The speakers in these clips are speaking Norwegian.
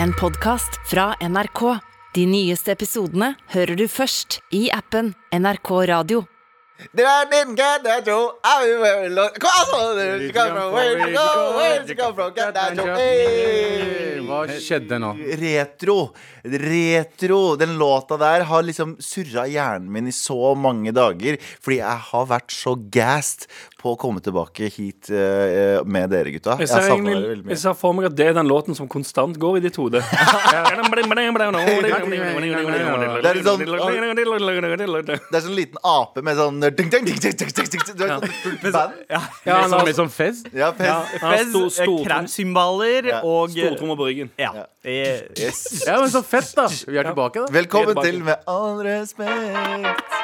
En podkast fra NRK. De nyeste episodene hører du først i appen NRK Radio. Hva skjedde nå? Retro. Retro. Den låta der har liksom surra hjernen min i så mange dager. Fordi jeg har vært så gassed på å komme tilbake hit uh, med dere, gutta. Jeg Jeg egentlig, dere veldig jeg mye. ser for meg at det er den låten som konstant går i ditt hode. Det er sånn- Det er sånn liten ape med sånn ding, ding, ding, ding, ding, ding, ding. Du er sånn fullt band. Ja, Ja, med, sånn, han med sånn fez? Ja, Ja, Fez, eh, stortrom- kremsymbaler Ja. og Stortrommer på ryggen. Ja. Yes. Ja, men så fett, da. Vi er tilbake, da. Velkommen Tilbake. til Med all respekt.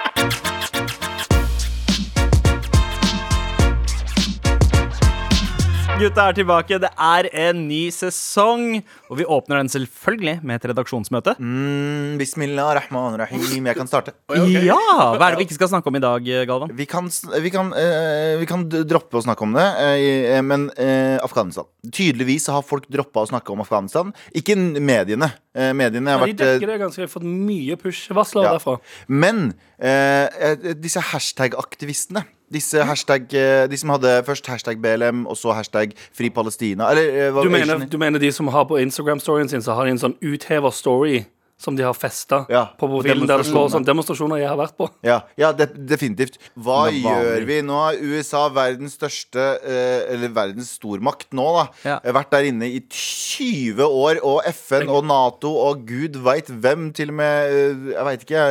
Gutta er tilbake. Det er en ny sesong, og vi åpner den selvfølgelig med et redaksjonsmøte. Mm, bismillah rahman rahim. Jeg kan starte. Ja! Hva er det vi ikke skal snakke om i dag, Galvan? Vi kan, vi, kan, uh, vi kan droppe å snakke om det, uh, men uh, Afghanistan. Tydeligvis har folk droppa å snakke om Afghanistan. Ikke mediene. Mediene har Ja, de dekker det ganske. Har fått mye push-varsler Ja. derfra. Men disse hashtag-aktivistene disse hashtag, eh, De som hadde først hashtag BLM og så hashtag Fri Palestina. Eller eh, Du mener, du mener de som har på Instagram-storyen sin, så har de en sånn uthever story som de har festa Ja, på profilen, der det står sånn demonstrasjoner jeg har vært på. Ja, ja de, definitivt. Hva Det gjør vi? Nå er USA verdens største eh, Eller verdens stormakt nå, da. Ja. Jeg har Vært der inne i 20 år, og FN og Nato og gud veit hvem, til og med eh, Jeg veit ikke.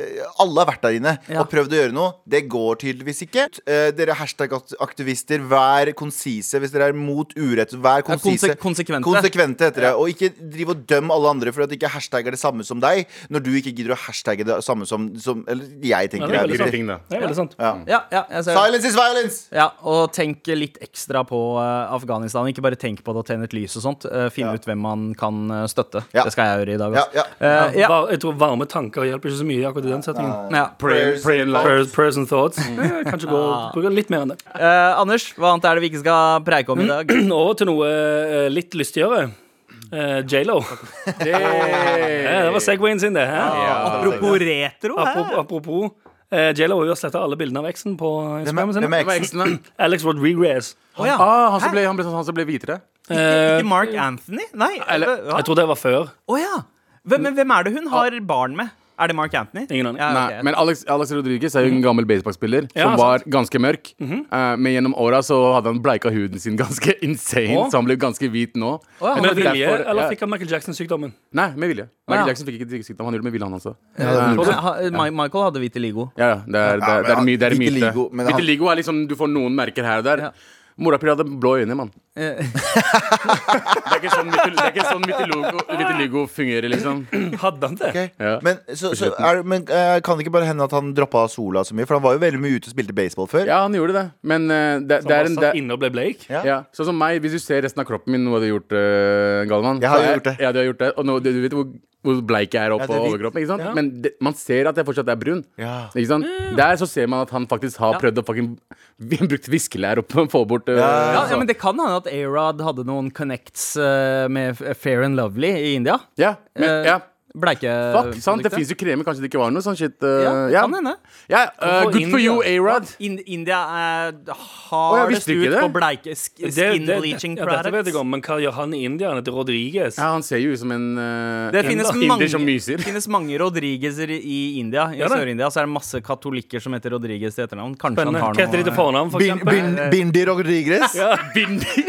eh, Alle har vært der inne Ja. og prøvd å gjøre noe. Det går tydeligvis ikke. Eh, Dere hashtag-aktivister, vær konsise hvis dere er mot urett. Vær Ja, konse- konsise. konsekvente. Konsekvente heter det. Og ikke driv og døm alle andre for at ikke hashtag er det samme som deg, når du ikke gidder å hashtagge det samme som, som Eller jeg tenker Ja, det er det veldig er sant. Ting. Det er veldig sant. Ja. Ja, ja, jeg ser Silence is violence! Ja, og tenk litt ekstra på uh, Afghanistan. Ikke bare tenk på det å tenne et lys og sånt. Uh, Finn Ja. ut hvem man kan uh, støtte. Ja. Det skal jeg gjøre i dag. Ja, ja. Ja. Var- Jeg tror varme tanker hjelper ikke så mye akkurat i den settingen. Ja. Pray, pray. Prayers, prayers and thoughts. Eh, Kanskje gå, bruke litt mer enn det. Eh, Anders, hva annet er det vi ikke skal preike om i dag? Over til noe litt lystigere. Uh, J.Lo. Det, det var Segwayen sin, det. Apropos retro. Apropos, apropos uh, J.Lo har jo sletta alle bildene av eksen på sin. hvem er eksen? Alex Rodriguez. Å, ja. Ah, han som ble, han ble, han som ble hvitere? Ikke, Eh, ikke Mark Anthony? Nei. Eller- jeg tror det var før. Oh, ja. Hvem, men hvem er det hun har barn med? Er det Mark Anthony? Ingen aning. Ja, Nei, men Alex, Alex Rodriguez er jo en gammel baseballspiller Ja, som sant. var ganske mørk. Eh, men gjennom åra så hadde han bleika huden sin ganske insane, oh. så han ble ganske hvit nå. Oh, ja, Men Med er vilje, derfor- eller ja. fikk han Michael Jackson-sykdommen? Nei, med vilje. Michael Ja. Jackson fikk ikke sykdom, Han gjorde det med vilje, han også. Ma- Michael hadde vitiligo. Ja, ja, det er, det er, det er, men my- det er myte. Vitiligo er liksom Du får noen merker her og der. Ja. Mora pri hadde blå øyne, mann. Eh, Det er ikke sånn, sånn vitiligo, vitiligo fungerer, liksom. Hadde han det? Okay. Ja. Men, så, så er, men uh, kan det ikke bare hende at han droppa sola så mye? For han var jo veldig mye ute og spilte baseball før. Ja, han gjorde det, men uh, det, Han det er en det, inne og ble bleik? Ja. Ja, sånn som meg, hvis du ser resten av kroppen min, noe du har gjort, uh, Galvan Jeg har så jo er- gjort det. Ja, du har gjort det. Og nå, du, du vet hvor, hvor bleik jeg er oppå Ja, er overkroppen. ikke sant? Ja. Men det, man ser at jeg fortsatt er brun. Ja. Ikke sant? Der så ser man at han faktisk har Ja. prøvd å fucking brukt viskelær opp og få bort uh, Ja, ja, men det kan hende at A-Rod hadde noen connects uh, med Fair and Lovely i India. ja, men, uh, ja. Bleike Fuck, sant? Det fins jo kremer, kanskje det ikke var noe sånn shit. uh, Ja, ja, kan hende. Ja, uh, good good for you, Arad. A-Rod. In India er hardest visste ut på bleike sk Det- skin det- bleaching ja, Dette vet jeg products. om, men hva gjør han i India? Han heter Rodriguez. Ja, han ser jo ut som en uh, Det finnes inder mange, som myser. det finnes mange Rodriguezer i India. I Ja. Sør-India så er det masse katolikker som heter Rodriguez til etternavn. Kanskje Spennende. han Hva har heter de til noe fornavn, for Bin, eksempel? bin, Bindi Rodriguez. Ja. Bindi.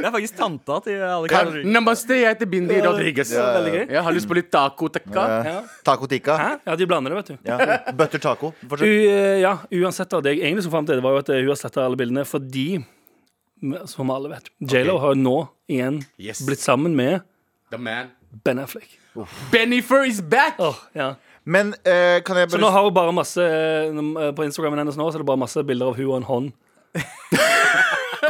Det er faktisk tanta til Alex Kan- Namaste, jeg heter Bindi Rodriguez. Ja, ja, ja. Jeg har lyst på litt taco tikka. Ja. Taco tikka. Hæ? Ja, de blander det, vet du. Ja. Butter taco. U, eh, ja, uansett da, Det jeg egentlig så frem til, det var jo at eh, hun har sletta alle bildene fordi, som alle vet, J.Lo har jo nå igjen Yes. blitt sammen med The man. Ben Affleck. Bennifer is back! Oh, ja. Men uh, kan jeg Så nå har hun bare masse uh, På Instagramen hennes nå Så er det bare masse bilder av hun og en hånd.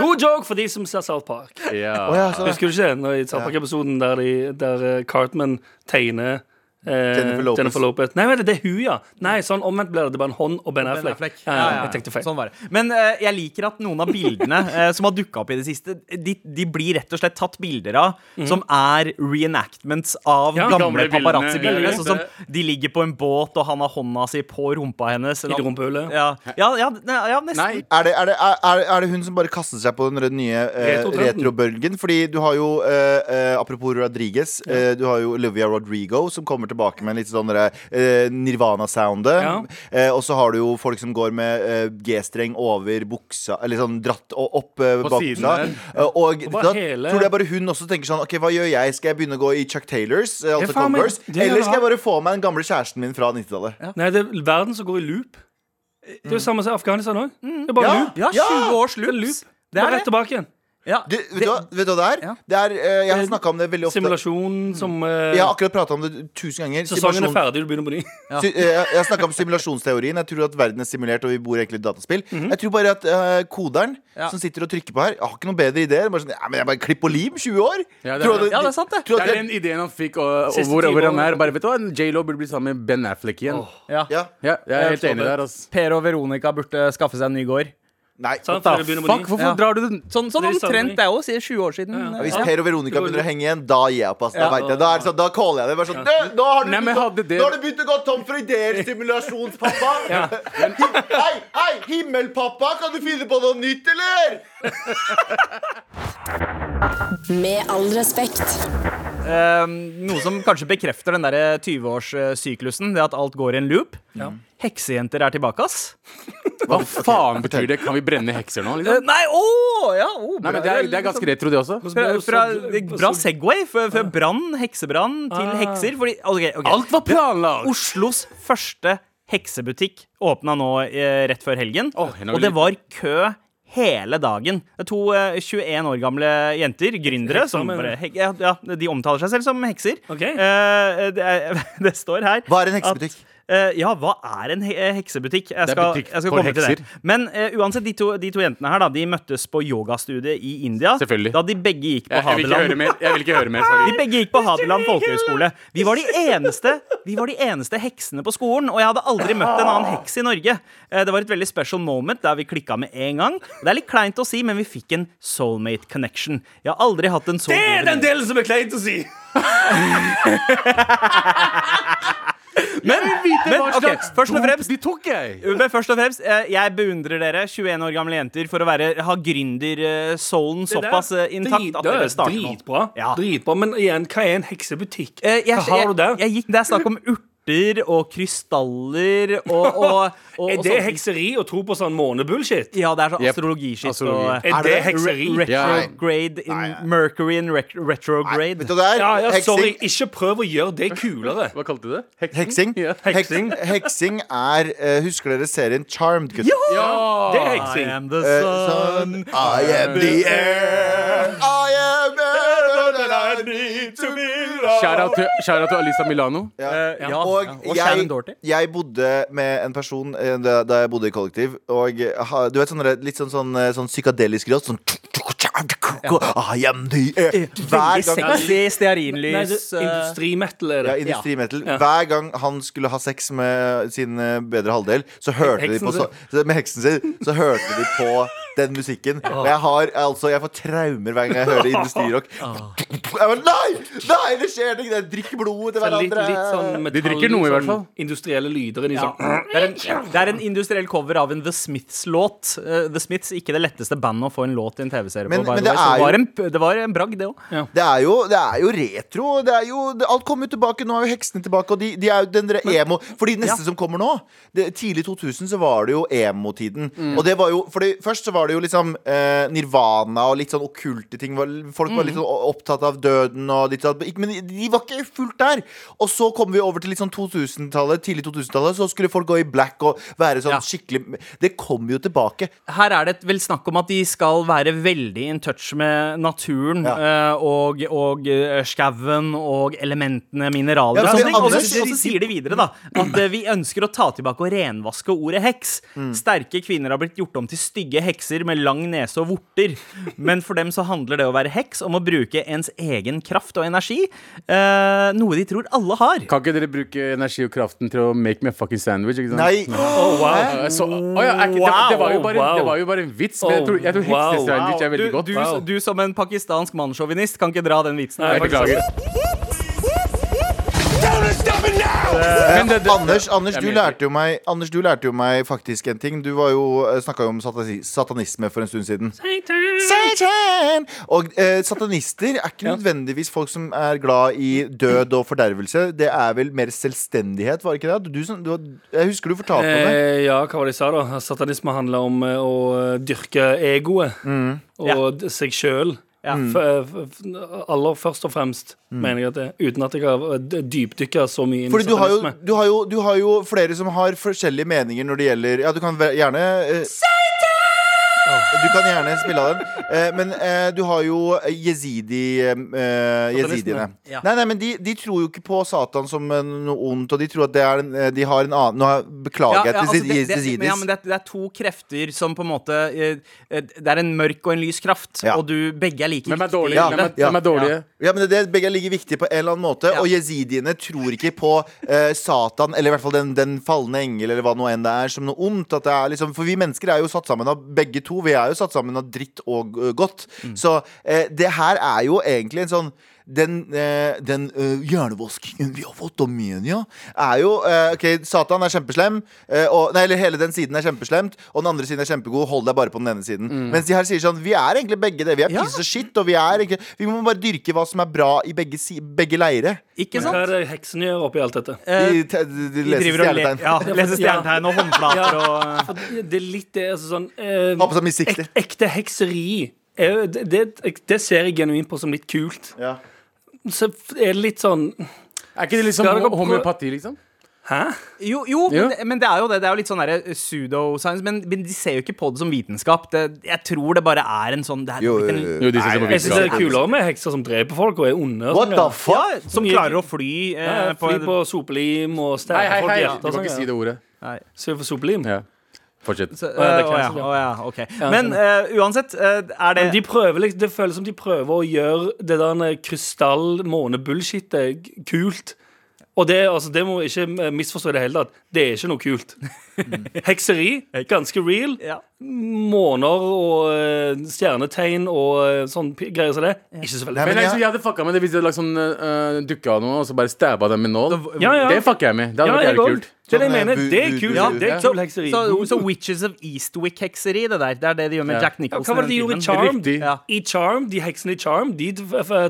God joke for de som ser South Park. Ja. Oh, ja, ja. Husker du ikke det? Når I South Park-episoden der, de, der eh, Cartman tegner Jennifer Lopez. Jennifer Lopez. Nei, det er hun, ja. Nei, sånn omvendt blir det. Det er bare en hånd og Ben Ben Affleck. Affleck. Ja, ja, jeg tenkte feil. Sånn var det. Men eh, jeg liker at noen av bildene eh, som har dukka opp i det siste, de, de blir rett og slett tatt bilder av som er reenactments av Ja, gamle gamle paparazzi-bilder. Ja, Sånn som de ligger på en båt, og han har hånda si på rumpa hennes. I rumpehullet. Ja, ja, ja, ne- ja nesten. Nei. Er det, er, det, er, er det hun som bare kastet seg på den nye eh, Retrotrenden. retrobølgen? Fordi du har jo, eh, eh, apropos Rodriguez, eh, du har jo Olivia Rodrigo som kommer tilbake med litt sånn eh, Nirvana-soundet. Ja. Uh, og så har du jo folk som går med uh, G-streng over buksa, eller sånn dratt opp uh, bak buksa. og da hele- tror jeg bare hun også tenker sånn OK, hva gjør jeg? Skal jeg begynne å gå i Chuck Taylors, altså Converse? det Eller skal jeg bare få meg den gamle kjæresten min fra 90-tallet? Nei, det er verden som går i loop. Det er jo samme som Afghanistan òg. Det er bare Ja. loop. Ja, 20 års loops. Det Bare er rett tilbake igjen. Ja. Du, vet, du hva, vet du hva det er? Ja. Det er eh, jeg har snakka om det veldig ofte. Simulasjon som eh, Jeg har akkurat prata om det tusen ganger. Sesongen er ferdig, du begynner på ny. Eh, jeg jeg har snakka om simulasjonsteorien. Jeg tror at verden er simulert, og vi bor egentlig i dataspill. Jeg tror bare at eh, koderen Ja. som sitter og trykker på her, har ikke noen bedre ideer. Bare sånn, ja, men jeg bare klipp og lim, 20 år! Ja, det er- at, Ja, det er sant, det. Det er den ideen han fikk, og, og hvor, hvor han er. Bare vet du hva, J.Lo burde bli sammen med Ben Affleck igjen. Ja. ja. Ja, jeg er helt Jeg enig der. Altså. Per og Veronica burde skaffe seg en ny gård. Nei. sånn, Da, fuck, hvorfor Ja. drar du den? Sånn, sånn Det omtrent det òg, sier 20 år siden. Ja. Hvis Per og Veronica begynner å henge igjen, da gir jeg opp. ass. Da, Ja. jeg. da, er det sånn, da caller jeg det. Bare sånn, «Du, nå, har du Nei, det- nå har du begynt å gå tom for ideer, simulasjonspappa. Him- Hei, hei, himmelpappa, kan du finne på noe nytt, eller? Med all respekt. Eh, noe som kanskje bekrefter den der 20-årssyklusen, det at alt går i en loop. Heksejenter er tilbake, ass. Hva faen betyr det? Kan vi brenne hekser nå? Eh, Liksom? nei, å! ja, å, Nei, men det er, det er ganske retro, det også. fra, fra, Bra Segway. Fra, fra brann, heksebrann, til Ah. hekser. Fordi, okay, okay. Alt var planlagt! Oslos første heksebutikk åpna nå eh, rett før helgen. Og det var kø hele dagen. Det er to eh, 21 år gamle jenter, gründere, som bare, hek- ja, ja, de omtaler seg selv som hekser. Okay. Eh, det, er, det står her Hva er en heksebutikk? at, eh, ja, hva er en he heksebutikk? Jeg Det er butikk jeg skal for komme til det. hekser. Men uh, uansett, de to, de to jentene her da, De møttes på yogastudiet i India. Selvfølgelig. Da de begge gikk på Jeg, jeg, Hadeland. Jeg vil ikke høre mer. De begge gikk på Hadeland folkehøgskole. Vi var, de eneste, vi var de eneste heksene på skolen, og jeg hadde aldri møtt en annen heks i Norge. Uh, Det var et veldig special moment der vi klikka med en gang. Det er litt kleint å si, men vi fikk en soulmate connection. Jeg har aldri hatt en så Det er den delen som er kleint å si! Men, men okay, først og fremst jeg! men først og fremst, eh, Jeg beundrer dere 21 år gamle jenter for å være, ha gründersoulen såpass eh, intakt at det er dere starter nå. Dritbra. Ja. Dritbra. Men igjen, hva er en heksebutikk? Eh, jeg, Hva har du der? Jeg, jeg gikk, det er snakk om urter og krystaller og, og, og Er det sånn- hekseri å tro på sånn månebullshit? Ja, det er sånn Yep. astrologiskitt Astrologi. og Er Er det hekseri? re Ja. retrograde in Nei, nei. Mercury in rec Nei, retrograde. vet du hva det er? Ja, ja, sorry. Heksing. Ikke prøv å gjøre det kulere. Hva kalte du det? Heksing. Ja. Heksing. Heksing er eh, Husker dere serien Charmed? gutter? Ja! Det er I am the Eh, sun. sånn, I am the air. I am Shout-out til, Alisa Milano. Ja. Eh, ja, Og, ja. og Shannon jeg, jeg bodde med en person eh, da, da jeg bodde i kollektiv. Og eh, du vet sånn litt sånn, sånn, eh, sånn psykadelisk røst. Sånn ja. am the. Hver Veldig gang sexy stearinlys. industrimetal er ja, det. industrimetal. Ja. Hver gang han skulle ha sex med sin bedre halvdel, så hørte de på så- Med heksen sin, så hørte de på den musikken. Og jeg har altså Jeg får traumer hver gang jeg hører industrirock. Jeg bare, nei! Nei, det skjer ikke! De drikker blodet til litt, hverandre. litt sånn De drikker noe i hvert fall. industrielle lyder inni Ja. sånn Det, er en, det er en industriell cover av en The Smiths-låt. Eh, The Smiths ikke det letteste bandet å få en låt i en TV-serie på. Men- by men the det way, så er det var jo- en, det var en bragd, det òg. Det er, jo, det er jo retro. Det er jo, det, alt kommer jo tilbake. Nå er jo heksene tilbake. Og de, de er jo den der emo For de neste Ja. som kommer nå det, Tidlig 2000 så var det jo emo-tiden. Mm. Og det var jo Fordi først så var det jo liksom eh, Nirvana og litt sånn okkulte ting. Var, folk Mm. var litt sånn opptatt av døden og litt sånn Men de, var ikke fullt der. Og så kom vi over til litt sånn 2000-tallet, tidlig 2000-tallet. Så skulle folk gå i black og være sånn Ja. skikkelig Det kommer jo tilbake. Her er det vel snakk om at de skal være veldig in touch med naturen Ja. eh, og, og eh, skauen og elementene, mineraler Ja, og sånne ting. Og så, og så sier de videre da at eh, vi ønsker å ta tilbake og renvaske ordet heks. Mm. Sterke kvinner har blitt gjort om til stygge hekser hekser med lang nese og vorter. Men for dem så handler det å være heks om å bruke ens egen kraft og energi. Uh, noe de tror alle har. Kan ikke dere bruke energi og kraften til å make me a fucking sandwich? Ikke sant? Nei! Eh, Så, oh ja, ikke, det, det, var jo bare, det var jo bare en vits, men jeg tror, jeg tror Oh, wow. heksesandwich er veldig Du, godt. du, Wow. du som en pakistansk mannssjåvinist kan ikke dra den vitsen. Nei, Jeg beklager. Eh, det- det- Anders, Anders, du lærte jo meg, Anders, du lærte jo meg faktisk en ting. Du var jo, snakka jo om satanisme for en stund siden. Satan! Og eh, satanister er ikke nødvendigvis folk som er glad i død og fordervelse. Det er vel mer selvstendighet, var det ikke det? Du, du, du, jeg husker du fortalte om det. Eh, ja, hva var det jeg sa da? Satanisme handler om eh, å dyrke egoet Mm. og ja. seg sjøl. Ja. Aller først og fremst, mener jeg at det uten at jeg har eh, dypdykka så mye inn i Fordi du har, jo, du, har jo, du har jo flere som har forskjellige meninger når det gjelder Ja, du kan gjerne eh, Du kan gjerne spille av den. Eh, men eh, du har jo jezidi, eh, jezidiene. Ja. Nei, nei, men de, de tror jo ikke på Satan som eh, noe ondt, og de tror at det er en, eh, de har en annen Nå har- beklager jeg til altså, det, det, jezidis. men ja, men det, det er to krefter som på en måte eh, eh, Det er en mørk og en lys kraft, Ja. og du, begge er like Hvem er dårlige? Ja, Hvem er, ja, hvem er dårlige? Ja, men det, det, Begge er like viktige på en eller annen måte. Ja. Og jesidiene tror ikke på eh, Satan, eller i hvert fall den, den falne engel, eller hva nå enn det er, som noe ondt. At det er liksom, for vi mennesker er jo satt sammen av begge to. Vi er jo satt sammen av dritt og ø, godt. Mm. Så eh, det her er jo egentlig en sånn den, eh, den eh, hjernevaskingen vi har fått om Menia, er jo eh, OK, Satan er kjempeslem. og, nei, eller hele den siden er kjempeslemt, og den andre siden er kjempegod. Hold deg bare på den ene siden. Mens de her sier sånn Vi er egentlig begge det. Vi er Mm. Ja. piece of shit, og vi er egentlig Vi må bare dyrke hva som er bra i begge, si, begge leire. Ikke Men Hva er det heksene gjør oppi alt dette? De, de, de de leser stjernetegn. ja, leser stjernetegn og håndflater og det er litt det altså sånn eh, Ha på seg missikte. ek, Ekte hekseri er det, det, det ser jeg genuint på som litt kult. Ja. Så er det litt sånn Er ikke det liksom Skal dere homeopati, liksom? Hæ? Jo, jo Jo. men, det- men det er jo det. Det er jo litt sånn derre pseudo-science. Men, men de ser jo ikke på det som vitenskap. Det, jeg tror det bare er en sånn det er, Jo, blitt en- jo. De ser på Jeg syns det er vitenskap. kulere med hekser som dreper folk og er onde. og What sånn, the ja. fuck? ja, Som klarer å fly eh, Ja, Fly på sopelim og Hei, stære hei, folk i hei! hjertet. Du og kan ikke sånn, si det ordet. Nei. Så for sopelim. Ja. Fortsett. Så, Å, ja, eh, å, ja, cancel, ja. å, ja, ok. Men uh, uansett, uh, er det de prøver, liksom- det føles som de prøver å gjøre det der krystall-måne-bullshitet kult. Og det, altså, det må ikke misforstå i det hele tatt. Det er ikke noe kult. Hekseri, ganske real. ja. Måner og stjernetegn og sånn greier som det. Ikke så veldig Nei, Men liksom, jeg- jeg hadde fucka med det hvis de hadde lagt sånn uh, dukke av noe og så bare stabba dem med nål. Ja, ja. Det fucker jeg med. Det hadde Ja, vært jævlig kult. Det er det jeg mener. eh, Det er kult. Ja, Det er så, kul hekseri. så, så Witches of Eastwick-hekseri, det der. Det er det de gjør med Ja. Jack Ja, hva var det de gjorde i filmen. Ja. I Charm, De heksene i Charm De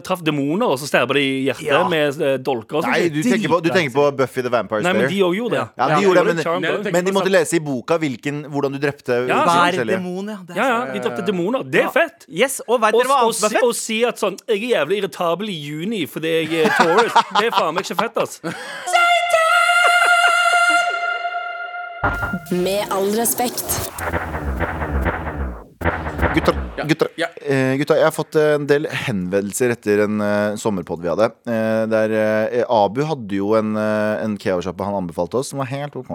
traff demoner, og så stabba de i hjertet Ja. med eh, dolker. og sånn. Nei, du tenker, på, du tenker på Buffy the Vampire Nei, men de òg gjorde det. Ja, de Ja, gjorde det, men, men de måtte lese i boka hvilken, hvordan du drepte Ja, Hver demon, ja. Ja, ja, de drepte demoner. Det er fett. Yes, og vet dere hva annet var fett? Å si at sånn Jeg er jævlig irritabel i juni fordi jeg er Taurus. Det er faen meg ikke fett, ass. Med all respekt. Gutter, gutter, Ja. eh, gutta, jeg har fått eh, en del henvendelser etter en uh, sommerpod vi hadde. Eh, der eh, Abu hadde jo en, uh, en keosjappe han anbefalte oss, som var helt OK.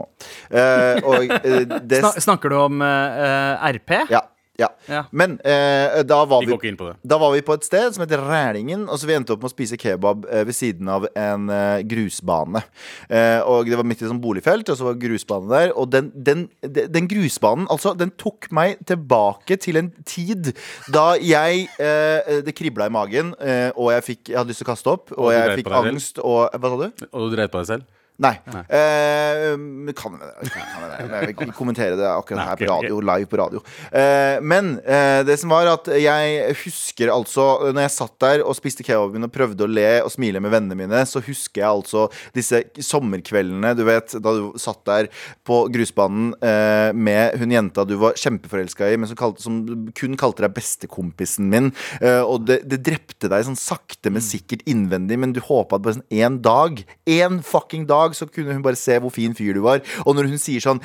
Eh, og eh, det snakker du om eh, RP? Ja. Ja. Ja. Men eh, da var Vi vi. Da var vi på et sted som heter Rælingen, og så vi endte opp med å spise kebab eh, ved siden av en eh, grusbane. Eh, og det var midt i sånn boligfelt, og så var grusbane der. Og den, den, den, den grusbanen, altså, den tok meg tilbake til en tid da jeg eh, Det kribla i magen, eh, og jeg, fikk, jeg hadde lyst til å kaste opp, og Og jeg fikk angst og Hva sa du? Og du dreit på deg selv? Nei. Eh, kan kan jeg vil ikke kommentere det akkurat her på radio, live på radio. Eh, men eh, det som var at jeg husker altså Når jeg satt der og spiste kebaben og prøvde å le og smile med vennene mine, så husker jeg altså disse sommerkveldene, du vet, da du satt der på grusbanen eh, med hun jenta du var kjempeforelska i, men som, kalte, som kun kalte deg bestekompisen min. Eh, og det, det drepte deg sånn sakte, men sikkert innvendig, men du håpa at bare sånn én dag, én fucking dag dag så kunne hun bare se hvor fin fyr du var. Og når hun sier sånn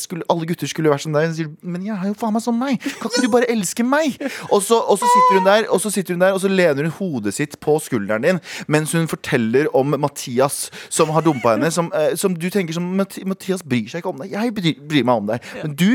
skulle, Alle gutter skulle vært som deg, Hun sier men jeg er jo faen meg som meg. Kan ikke du bare elske meg? Og så, og så sitter hun der, og så sitter hun der, og så lener hun hodet sitt på skulderen din mens hun forteller om Mathias som har dumpa henne. Som, eh, som du tenker som Mathias bryr seg ikke om deg. Jeg bryr, bryr meg om deg. Men du,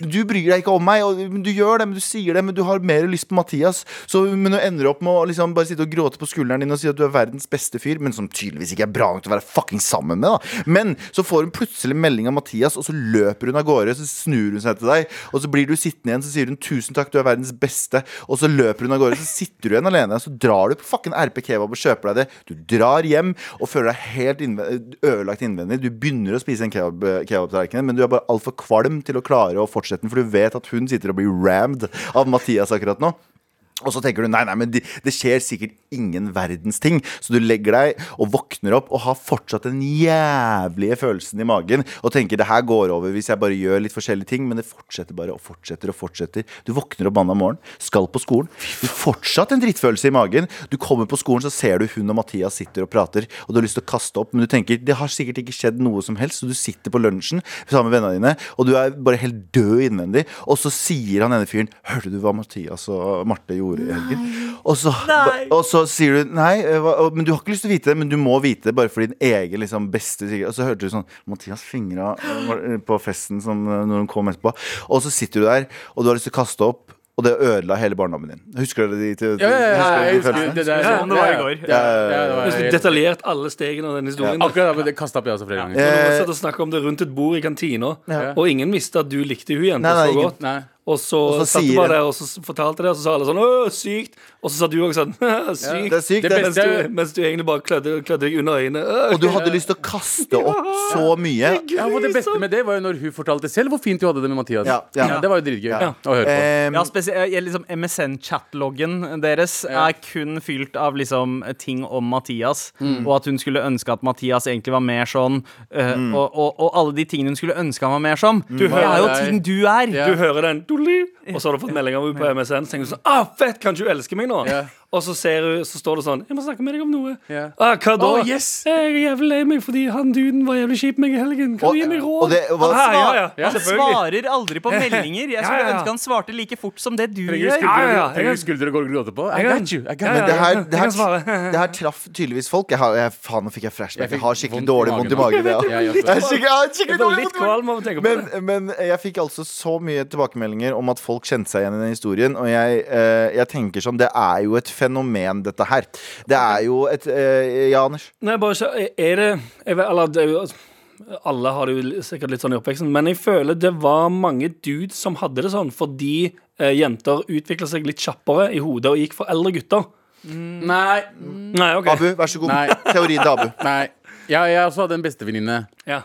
du bryr deg ikke om meg. Og, du gjør det, men du sier det, men du har mer lyst på Mathias. Så, men hun ender opp med å liksom bare sitte og gråte på skulderen din og si at du er verdens beste fyr, men som tydeligvis ikke er bra nok til å være fucking sammen med. da Men så får hun plutselig melding av Mathias, og så løper hun av gårde. Så snur hun seg til deg, og så blir du sittende igjen, så sier hun 'tusen takk, du er verdens beste', og så løper hun av gårde. Så sitter du igjen alene, og så drar du på fucking RP Kebab og kjøper deg det. Du drar hjem og føler deg helt innve- ødelagt innvendig. Du begynner å spise en kebab- kebabtallerken, men du er bare altfor kvalm til å klare å fortsette den, for du vet at hun sitter og blir rammed av Mathias akkurat nå. Og så tenker du nei, nei, men det, skjer sikkert ingen verdens ting. Så du legger deg og våkner opp og har fortsatt den jævlige følelsen i magen og tenker det her går over hvis jeg bare gjør litt forskjellige ting, men det fortsetter bare og fortsetter og fortsetter. Du våkner opp mandag morgen, skal på skolen. Du har fortsatt en drittfølelse i magen. Du kommer på skolen, så ser du hun og Mathias sitter og prater, og du har lyst til å kaste opp, men du tenker det har sikkert ikke skjedd noe som helst, så du sitter på lunsjen sammen med vennene dine, og du er bare helt død innvendig, og så sier han ene fyren Hørte du hva Mathias og Marte gjorde i helgen? Og så, og så sier du nei, eh, men du har ikke lyst til å vite det, men du må vite det bare for din egen liksom, beste sikkerhet. Og så hørte du sånn Mathias fingra eh, på festen som, eh, når hun kom etterpå. Og så sitter du der, og du har lyst til å kaste opp, og det ødela hele barndommen din. Husker dere de, til, Ja, ja, ja, jeg de husker følelsene? det der. Sånn det var i går. Ja, ja, ja, detaljert alle stegene av den historien. Ja, Akkurat det kasta opp jeg også flere ganger. Eh, vi satt og snakke om det rundt et bord i kantina, Ja. og ingen visste at du likte hun jenta så godt. Nei. Og så, Og så satt du bare der og så fortalte det, og så sa alle sånn 'Å, sykt'. Og så sa du òg sånn sykt. Det er sykt. Mens du, mens du egentlig bare klødde, klødde deg under øynene. Og du hadde lyst til å kaste opp så mye. Ja, og Det beste med det var jo når hun fortalte selv hvor fint hun hadde det med Mathias. Ja, ja. Det var jo dritgøy Ja. å høre på. Ja, liksom MSN-chatloggen deres Ja. er kun fylt av liksom ting om Mathias. Mm. Og at hun skulle ønske at Mathias egentlig var mer sånn. eh, og, og, og alle de tingene hun skulle ønske han var mer som. Mm. det er jo ting du er. Ja. Du hører den, og så har du fått melding av henne på MSN. Så tenker du sånn ah, 'Fett, kan ikke hun elske meg nå?' Og så, ser hun, så står det sånn 'Jeg må snakke med deg om noe'. Ja. Ah, hva da? Oh, yes. Jeg er jævlig lei meg fordi han duden var jævlig kjip med meg i helgen. Kan Og- du gi meg råd? og det var- ah, ja, ja, Ja. Han svarer aldri på meldinger. Jeg skulle ja, ja. ønske han svarte like fort som det du gjør. skuldre, Ja, ja, ja. trenger du skuldre og gråte på? I got you. I got Men det her, det her, det her traff tydeligvis folk. Jeg har, jeg, faen, nå fikk jeg flashback. Jeg Jeg har skikkelig dårlig vondt i magen. Jeg har skikkelig dårlig litt vondt i magen. kvalm av å tenke på det. Men, men jeg fikk altså så mye tilbakemeldinger om at folk kjente seg igjen i den historien. Og jeg, eh, jeg tenker sånn, det er jo et fenomen, dette her. Det er jo et eh, Ja, Anders? Nei, bare så, er det, jeg vet, eller, det er jo, Alle har det jo sikkert litt sånn i oppveksten, men jeg føler det var mange dudes som hadde det sånn fordi eh, jenter utvikla seg litt kjappere i hodet og gikk for eldre gutter. Nei. Nei, OK. Abu, vær så god. Nei. Teori til Abu. Nei. Ja, jeg også hadde en bestevenninne. Ja.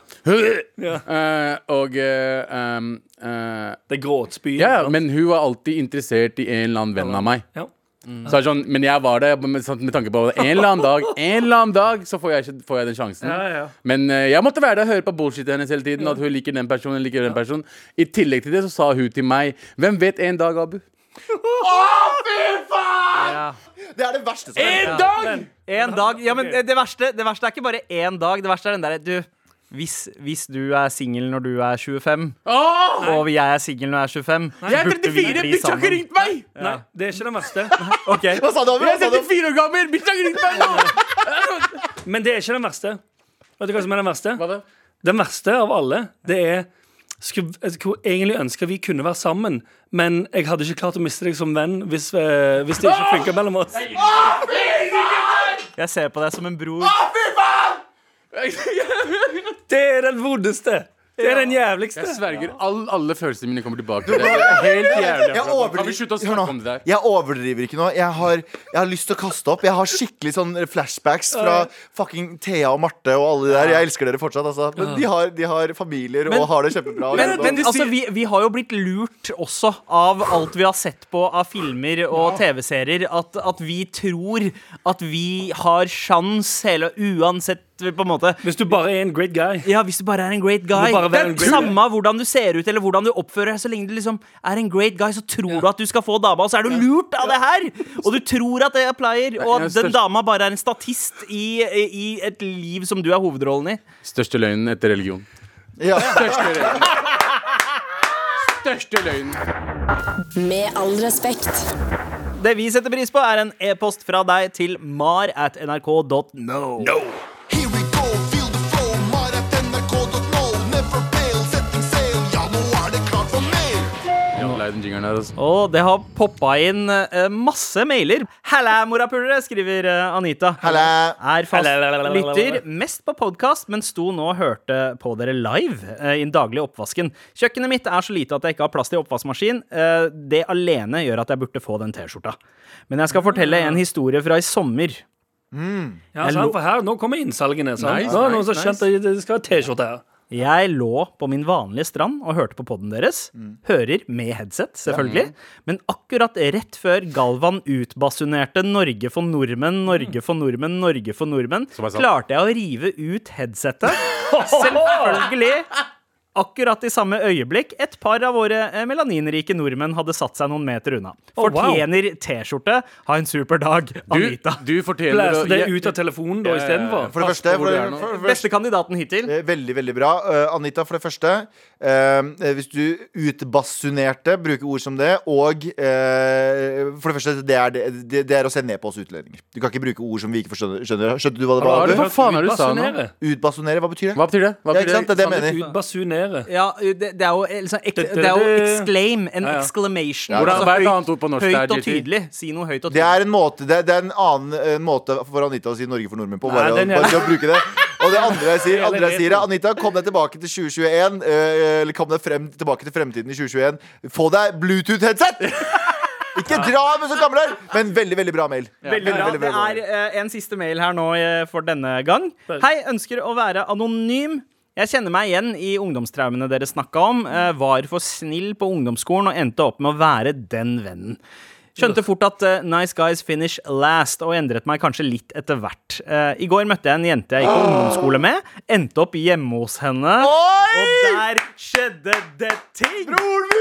Ja. Uh, og uh, um, uh, Det er gråtspy. Ja, men hun var alltid interessert i en eller annen venn av meg. Ja. Så er det sånn, men jeg var det med, sånn, med tanke på en eller annen dag En eller annen dag så får jeg, ikke- får jeg den sjansen. Ja, ja. Men uh, jeg måtte være der og høre på bullshit hennes hele tiden. At hun liker den personen, liker den personen I tillegg til det så sa hun til meg Hvem vet en dag, Abu? Ja. Det er det verste som En dag! En dag. Ja, men det verste, det verste er ikke bare én dag. Det verste er den derre Du, hvis, hvis du er singel når du er 25, Åh! og jeg er singel når jeg er 25, Jeg er 34! bli Bitch har ikke ringt meg! Nei, det er ikke det verste. okay. Hva sa du? Jeg er 34 år gammel! Bitch har ikke ringt meg nå! Men det er ikke den verste. Vet du hva som er den verste? Hva det? Den verste av alle, det er skulle, Jeg skulle egentlig ønske vi kunne være sammen, men jeg hadde ikke klart å miste deg som venn hvis, eh, hvis det ikke funka mellom oss. Jeg ser på deg som en bror. Det er den vondeste! Det er den jævligste. Jeg sverger, all, alle følelsene mine kommer tilbake. Det er helt jævlig. Kan vi slutte å overdriver, hør snakke om det nå, der? jeg overdriver ikke nå. Jeg har, jeg har lyst til å kaste opp. Jeg har skikkelig sånn flashbacks fra fucking Thea og Marte og alle de der. Jeg elsker dere fortsatt, altså. Men de har, de har familier og har det kjempebra. Men, men altså, vi, vi har jo blitt lurt også av alt vi har sett på av filmer og TV-serier, at, at vi tror at vi har sjans hele Uansett på en måte Hvis du bare er en great guy. ja, hvis du bare er en great guy. Det er samme hvordan du ser ut eller hvordan du oppfører deg. Så lenge du liksom er en great guy, så tror du at du skal få dama, og så er du lurt av det her! Og du tror at det er pleier, og at den dama bare er en statist i, i et liv som du er hovedrollen i. Største løgnen etter religion. Ja. Største løgnen. Største løgnen. Med all respekt. Det vi setter pris på, er en e-post fra deg til mar at nrk.no. Here Har den jingeren her, altså. Og det har poppa inn uh, masse mailer. Halla, morapulere, skriver uh, Anita. Halla. Er fast, lytter mest på podkast, men sto nå og hørte på dere live uh, i den daglige oppvasken. Kjøkkenet mitt er så lite at jeg ikke har plass til oppvaskmaskin. Det alene gjør at jeg burde få den T-skjorta. Men jeg skal fortelle en historie fra i sommer. Ja, sant, for her, Nå kommer innsalgene. Sant? Nice, nå er det noen som har skjønt at det skal være T-skjorte her. Jeg lå på min vanlige strand og hørte på podden deres. Hører med headset, selvfølgelig. Men akkurat rett før Galvan utbasunerte 'Norge for nordmenn, Norge for nordmenn, Norge for nordmenn', klarte jeg å rive ut headsetet. Selvfølgelig. Akkurat i samme øyeblikk et par av våre eh, melaninrike nordmenn hadde satt seg noen meter unna. Fortjener T-skjorte. Ha en super dag, Anita. du fortjener Blæste det ut av telefonen da istedenfor. For det første, for, for, du for, for, Beste kandidaten hittil. Eh, Veldig, veldig bra. Uh, Anita, for det første Uh, Hvis du utbasunerte, bruker ord som det, og uh, For det første, det er, det, det, det er å se ned på oss utlendinger. Du kan ikke bruke ord som vi ikke forstår. Skjønner Skjønte du hva det Hva var? det for faen er det du sa nå? Utbasunere. Hva betyr det? Hva betyr det? Hva Ja, ikke sant? Det er det jeg mener. Utbasunere. Ja, det, det er jo eh, liksom, ek, det er jo exclaim. En Ja, ja. exclamation. Ja, Hvordan- Altså, hva er et høyt- annet ord på norsk? Er Høyt og tydelig. Si noe høyt og Det er en måte Det, det er en annen eh, måte for Anita å si Norge for nordmenn på. Bare, Nei, den er- bare til å bruke det. Og det andre jeg sier, andre jeg sier er. Anita, kom deg tilbake til 2021. eh, Eller kom deg frem, tilbake til fremtiden i 2021. Få deg Bluetooth-headset! Ikke dra med så gamle her! Men veldig, veldig bra mail. Veldig bra. veldig Det bra. er eh, en siste mail her nå for denne gang. Hei, ønsker å være anonym. Jeg kjenner meg igjen i ungdomstraumene dere snakka om. Eh, var for snill på ungdomsskolen og endte opp med å være den vennen. Skjønte fort at uh, nice guys finish last, og endret meg kanskje litt etter hvert. Uh, I går møtte jeg en jente jeg gikk på ungdomsskole med. Endte opp hjemme hos henne. Og der skjedde det ting!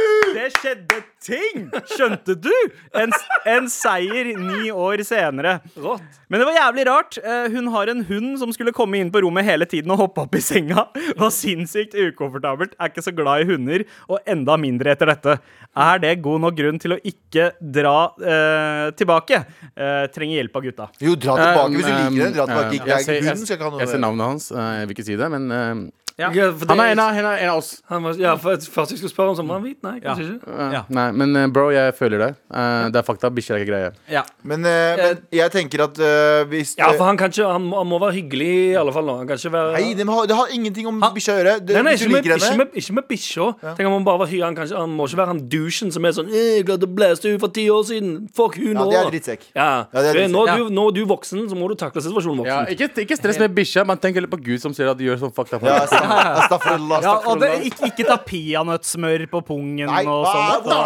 Det skjedde ting! Skjønte du? En, en seier ni år senere. Rått. Men det var jævlig rart. Eh, Hun har en hund som skulle komme inn på rommet hele tiden og hoppe opp i senga. Var sinnssykt ukomfortabelt. Er ikke så glad i hunder, og enda mindre etter dette. Er det god nok grunn til å ikke dra eh, tilbake? Eh, trenger hjelp av gutta. Jo, dra tilbake hvis du Um, liker det. Dra tilbake. Ikke, jeg Jeg, noe Jeg ser navnet hans. eh, Jeg vil ikke si det, men eh, Ja. Ja, for han er en av, en av, en av oss. han var, ja, for Først jeg skulle spørre om sommeren hvit. Nei, kanskje ikke. Eh, Ja. Nei, men eh, bro, jeg føler det. Eh, Det er fakta. Bikkjer er ikke greie. Ja. Men, eh, men jeg tenker at eh, hvis Ja, for han, kan ikke, han, må, han må være hyggelig i alle fall nå. Han kan ikke være Nei, det, må, det har ingenting om bikkja å gjøre. Det, Nei, nei, hvis ikke du med, liker ikke henne med, ikke med bikkja. Tenk om Han bare var hy- han, kan ikke- han må ikke være han douchen som er sånn «Eh, 'Jeg hadde blæst henne for ti år siden. Fuck hun Ja, nå.' det er drittsekk. Ja. Ja, det er Eh, nå, er drittsekk. du, nå er du voksen, så må du takle situasjonen Ja, voksen. ikke, ikke stress med bikkja, men tenk heller på Gud som ser at du gjør sånn fucked up. Ja, Astafrullah. Ja, og det, ikke, ikke ta peanøttsmør på pungen Nei, og sånt. Da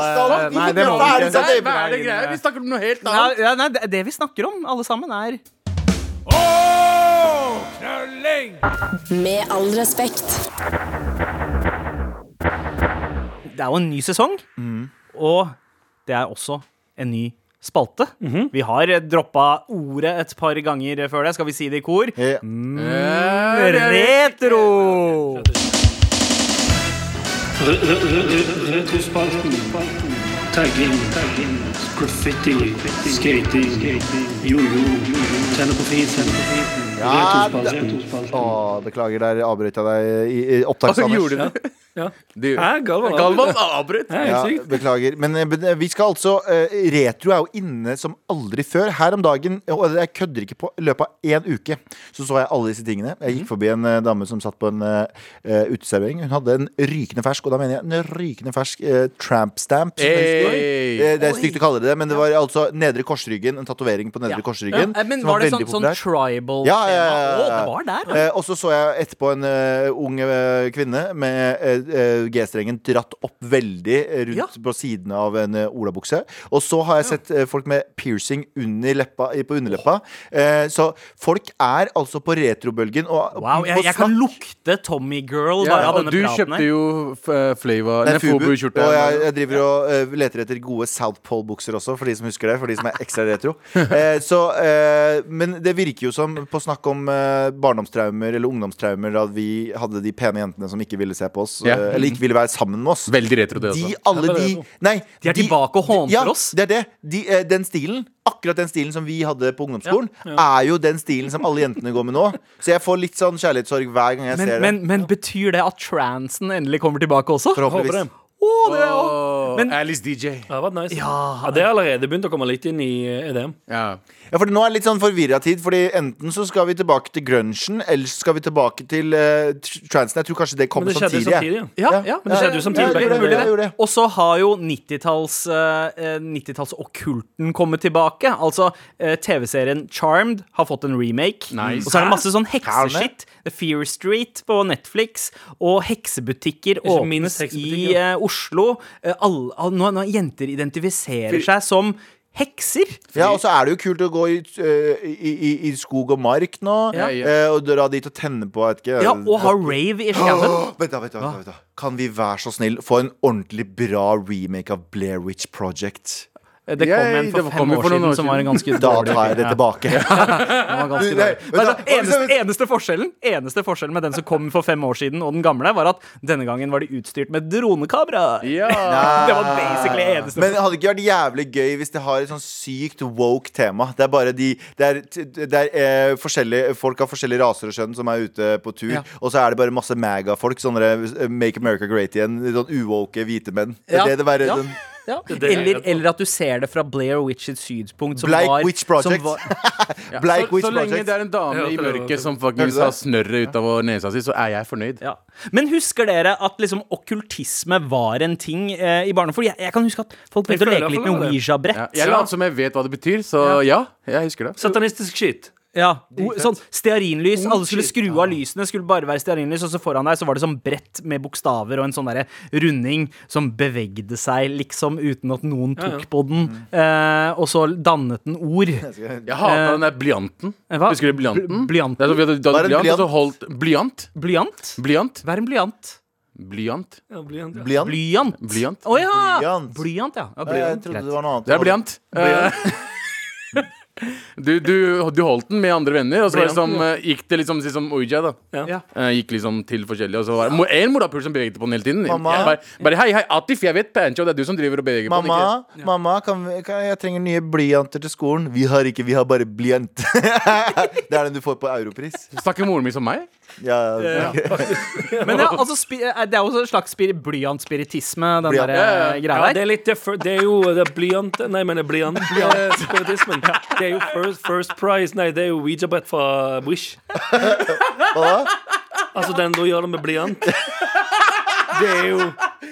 Nei, det må vi ikke. Hva er det greia? Vi snakker om noe helt annet. Nei, nei, det, det vi snakker om, alle sammen, er Knølling! Med all respekt. Det er jo en ny sesong, og det er også en ny spalte. Vi har droppa ordet et par ganger før det. Skal vi si det i kor? Ja. Retro! Retrospalten. Tagging. Graffiti. Skating. Jojo. Tenne på fisen. Ja, Retrospalten. Å, beklager, der avbrøt jeg deg i, i opptak, Ja. Du, Hæ, Galvan? Galvan avbrøt. Ja, Ja, helt sykt. beklager. Men eh, vi skal altså eh, Retro er jo inne som aldri før. Her om dagen, og jeg kødder ikke på, i løpet av én uke, så så jeg alle disse tingene. Jeg Mhm. gikk forbi en eh, dame som satt på en eh, eh, uteservering. Hun hadde en rykende fersk, og da mener jeg en rykende fersk eh, tramp stamp. som det står. Hey. Eh, Det er stygt å kalle det det, men det var altså nedre korsryggen. En tatovering på nedre korsryggen. Eh, Men som var det sånn, veldig sånn populær. tribal Ja, ja, ja, ja? Å, det var der, ja. Eh, og så så jeg etterpå en eh, ung eh, kvinne med eh, G-strengen dratt opp veldig eh, rundt Ja. på sidene av en eh, olabukse. Og så har jeg sett eh, folk med piercing under leppa, på underleppa. Eh, så folk er altså på retrobølgen. Og, Wow, jeg, jeg kan lukte Tommy Girl Ja, bare av og denne du praten kjøpte jo Flava Nei. Fubu-skjorte. Og jeg, jeg driver og uh, leter etter gode South Pole-bukser også, for de som husker det. For de som er ekstra retro. Eh, så, eh, men det virker jo som, på snakk om eh, barndomstraumer eller ungdomstraumer, at vi hadde de pene jentene som ikke ville se på oss, Ja. eh, eller ikke ville være sammen med oss. Veldig retro, det De, også. alle Ja, det er de. Nei. De er tilbake og håner ja, oss. Det er det. De, eh, den stilen, akkurat den stilen som vi hadde på ungdomsskolen, er jo den stilen som alle jentene går med nå. Så jeg får litt sånn kjærlighetssorg hver gang jeg Men, ser men, det. men betyr det at transen endelig kommer tilbake også? Forhåpentligvis. Det. Å, det er oh. Men- Alice DJ. Det har vært nice. Ja. Ja, det er allerede begynt å komme litt inn i eh, EDM. Ja. Ja, for Nå er det litt sånn forvirra tid. Fordi Enten så skal vi tilbake til grunchen, eller så skal vi tilbake til uh, transen. Jeg tror kanskje det kommer det samtidig. samtidig. ja. Ja, ja, Men det skjedde jo samtidig. Ja, det, det. Og så har jo 90-talls uh, 90-tallsokkulten kommet tilbake. Altså uh, TV-serien Charmed har fått en remake. Nice. Og så er det masse sånn hekseskitt. The Fear Street på Netflix. Og heksebutikker Ikke åpnes minst i uh, eh, Oslo. All, all, nå, nå jenter identifiserer seg som hekser. Ja, Og så er det jo kult å gå i, eh, i, i, i skog og mark nå. Ja, eh, og dra dit og tenne på et ikke, Ja, og ha rave i skauen. Åh, Vent da, vent da, vent da. Kan vi være så snill få en ordentlig bra remake av Blair Witch Project? Det kom Yay, en for fem kom år for siden år som var en ganske Da tar jeg det tilbake. Nei, dårlig. Altså, eneste, eneste, forskjellen, eneste forskjellen med den som kom for fem år siden, og den gamle, var at denne gangen var de utstyrt med dronekamera. Ja. Det var basically eneste Men det hadde ikke vært jævlig gøy hvis det har et sånn sykt woke tema. Det er bare de Det er, det er eh, forskjellige folk av forskjellige raser og skjønn som er ute på tur. Ja. Og så er det bare masse maga-folk. Sånne eh, Make America Great Igjen. Sånn uwoke hvite menn. Det Ja. er det det være, Ja. sånn, Ja. er Eller, eller at du ser det fra Blair Witches synspunkt. Som Black var, Witch Project. Som var, Ja. Blake så, Witch så lenge Project. det er en dame i mørket som faktisk har snørret ut av nesa si, så er jeg fornøyd. ja. Men husker dere at liksom okkultisme var en ting eh, i barndommen? Jeg, jeg kan huske at folk begynte å leke litt med. Ouija-brett. Ja. Jeg later som jeg vet hva det betyr, så ja, jeg husker det. Satanistisk shit. Ja, sånn stearinlys. Alle skulle skru av lysene, skulle bare være stearinlys, og så foran deg så var det sånn brett med bokstaver og en sånn derre runding som bevegde seg liksom uten at noen Ja, ja. tok på den. Eh, og så dannet den ord. Jeg hata den der blyanten. Eh, hva? Husker du blyanten? Bl- blyanten? Det vi hadde- du Hva er hadde en blyant, og så holdt Blyant? Blyant? Blyant? Er en blyant? Blyant? Ja, blyant, ja. Blyant? Blyant. Blyant? Å ja! Blyant. Blyant, ja. ja blyant. Jeg trodde det var noe annet. Det er blyant. Eh, Du, du, du holdt den med andre venner, og så liksom, det gikk det liksom som Ouija. da Ja. Ja. Eh, Gikk liksom til forskjellige, og så var det en morapuler som beveget på den hele tiden. Mamma? Jeg Bare, bare hei, hei, Atif, jeg vet Pancho, det er du som driver og beveger på den. Mamma, mamma kan vi, kan, jeg trenger nye blyanter til skolen. Vi har ikke, vi har bare blyant. det er den du får på Europris. Snakker moren min som meg? Ja, Men ja, altså, eh, det er jo også en slags blyantspiritisme, den Blyant. der Ja, eh, Ja, greia det er litt det, er- det er jo det er blyant Nei, men det blyant eh. Det er jo first, first prize Nei, det er jo Ouija-brett fra Wish. Hva? Altså den du gjør det med blyant. Det er jo,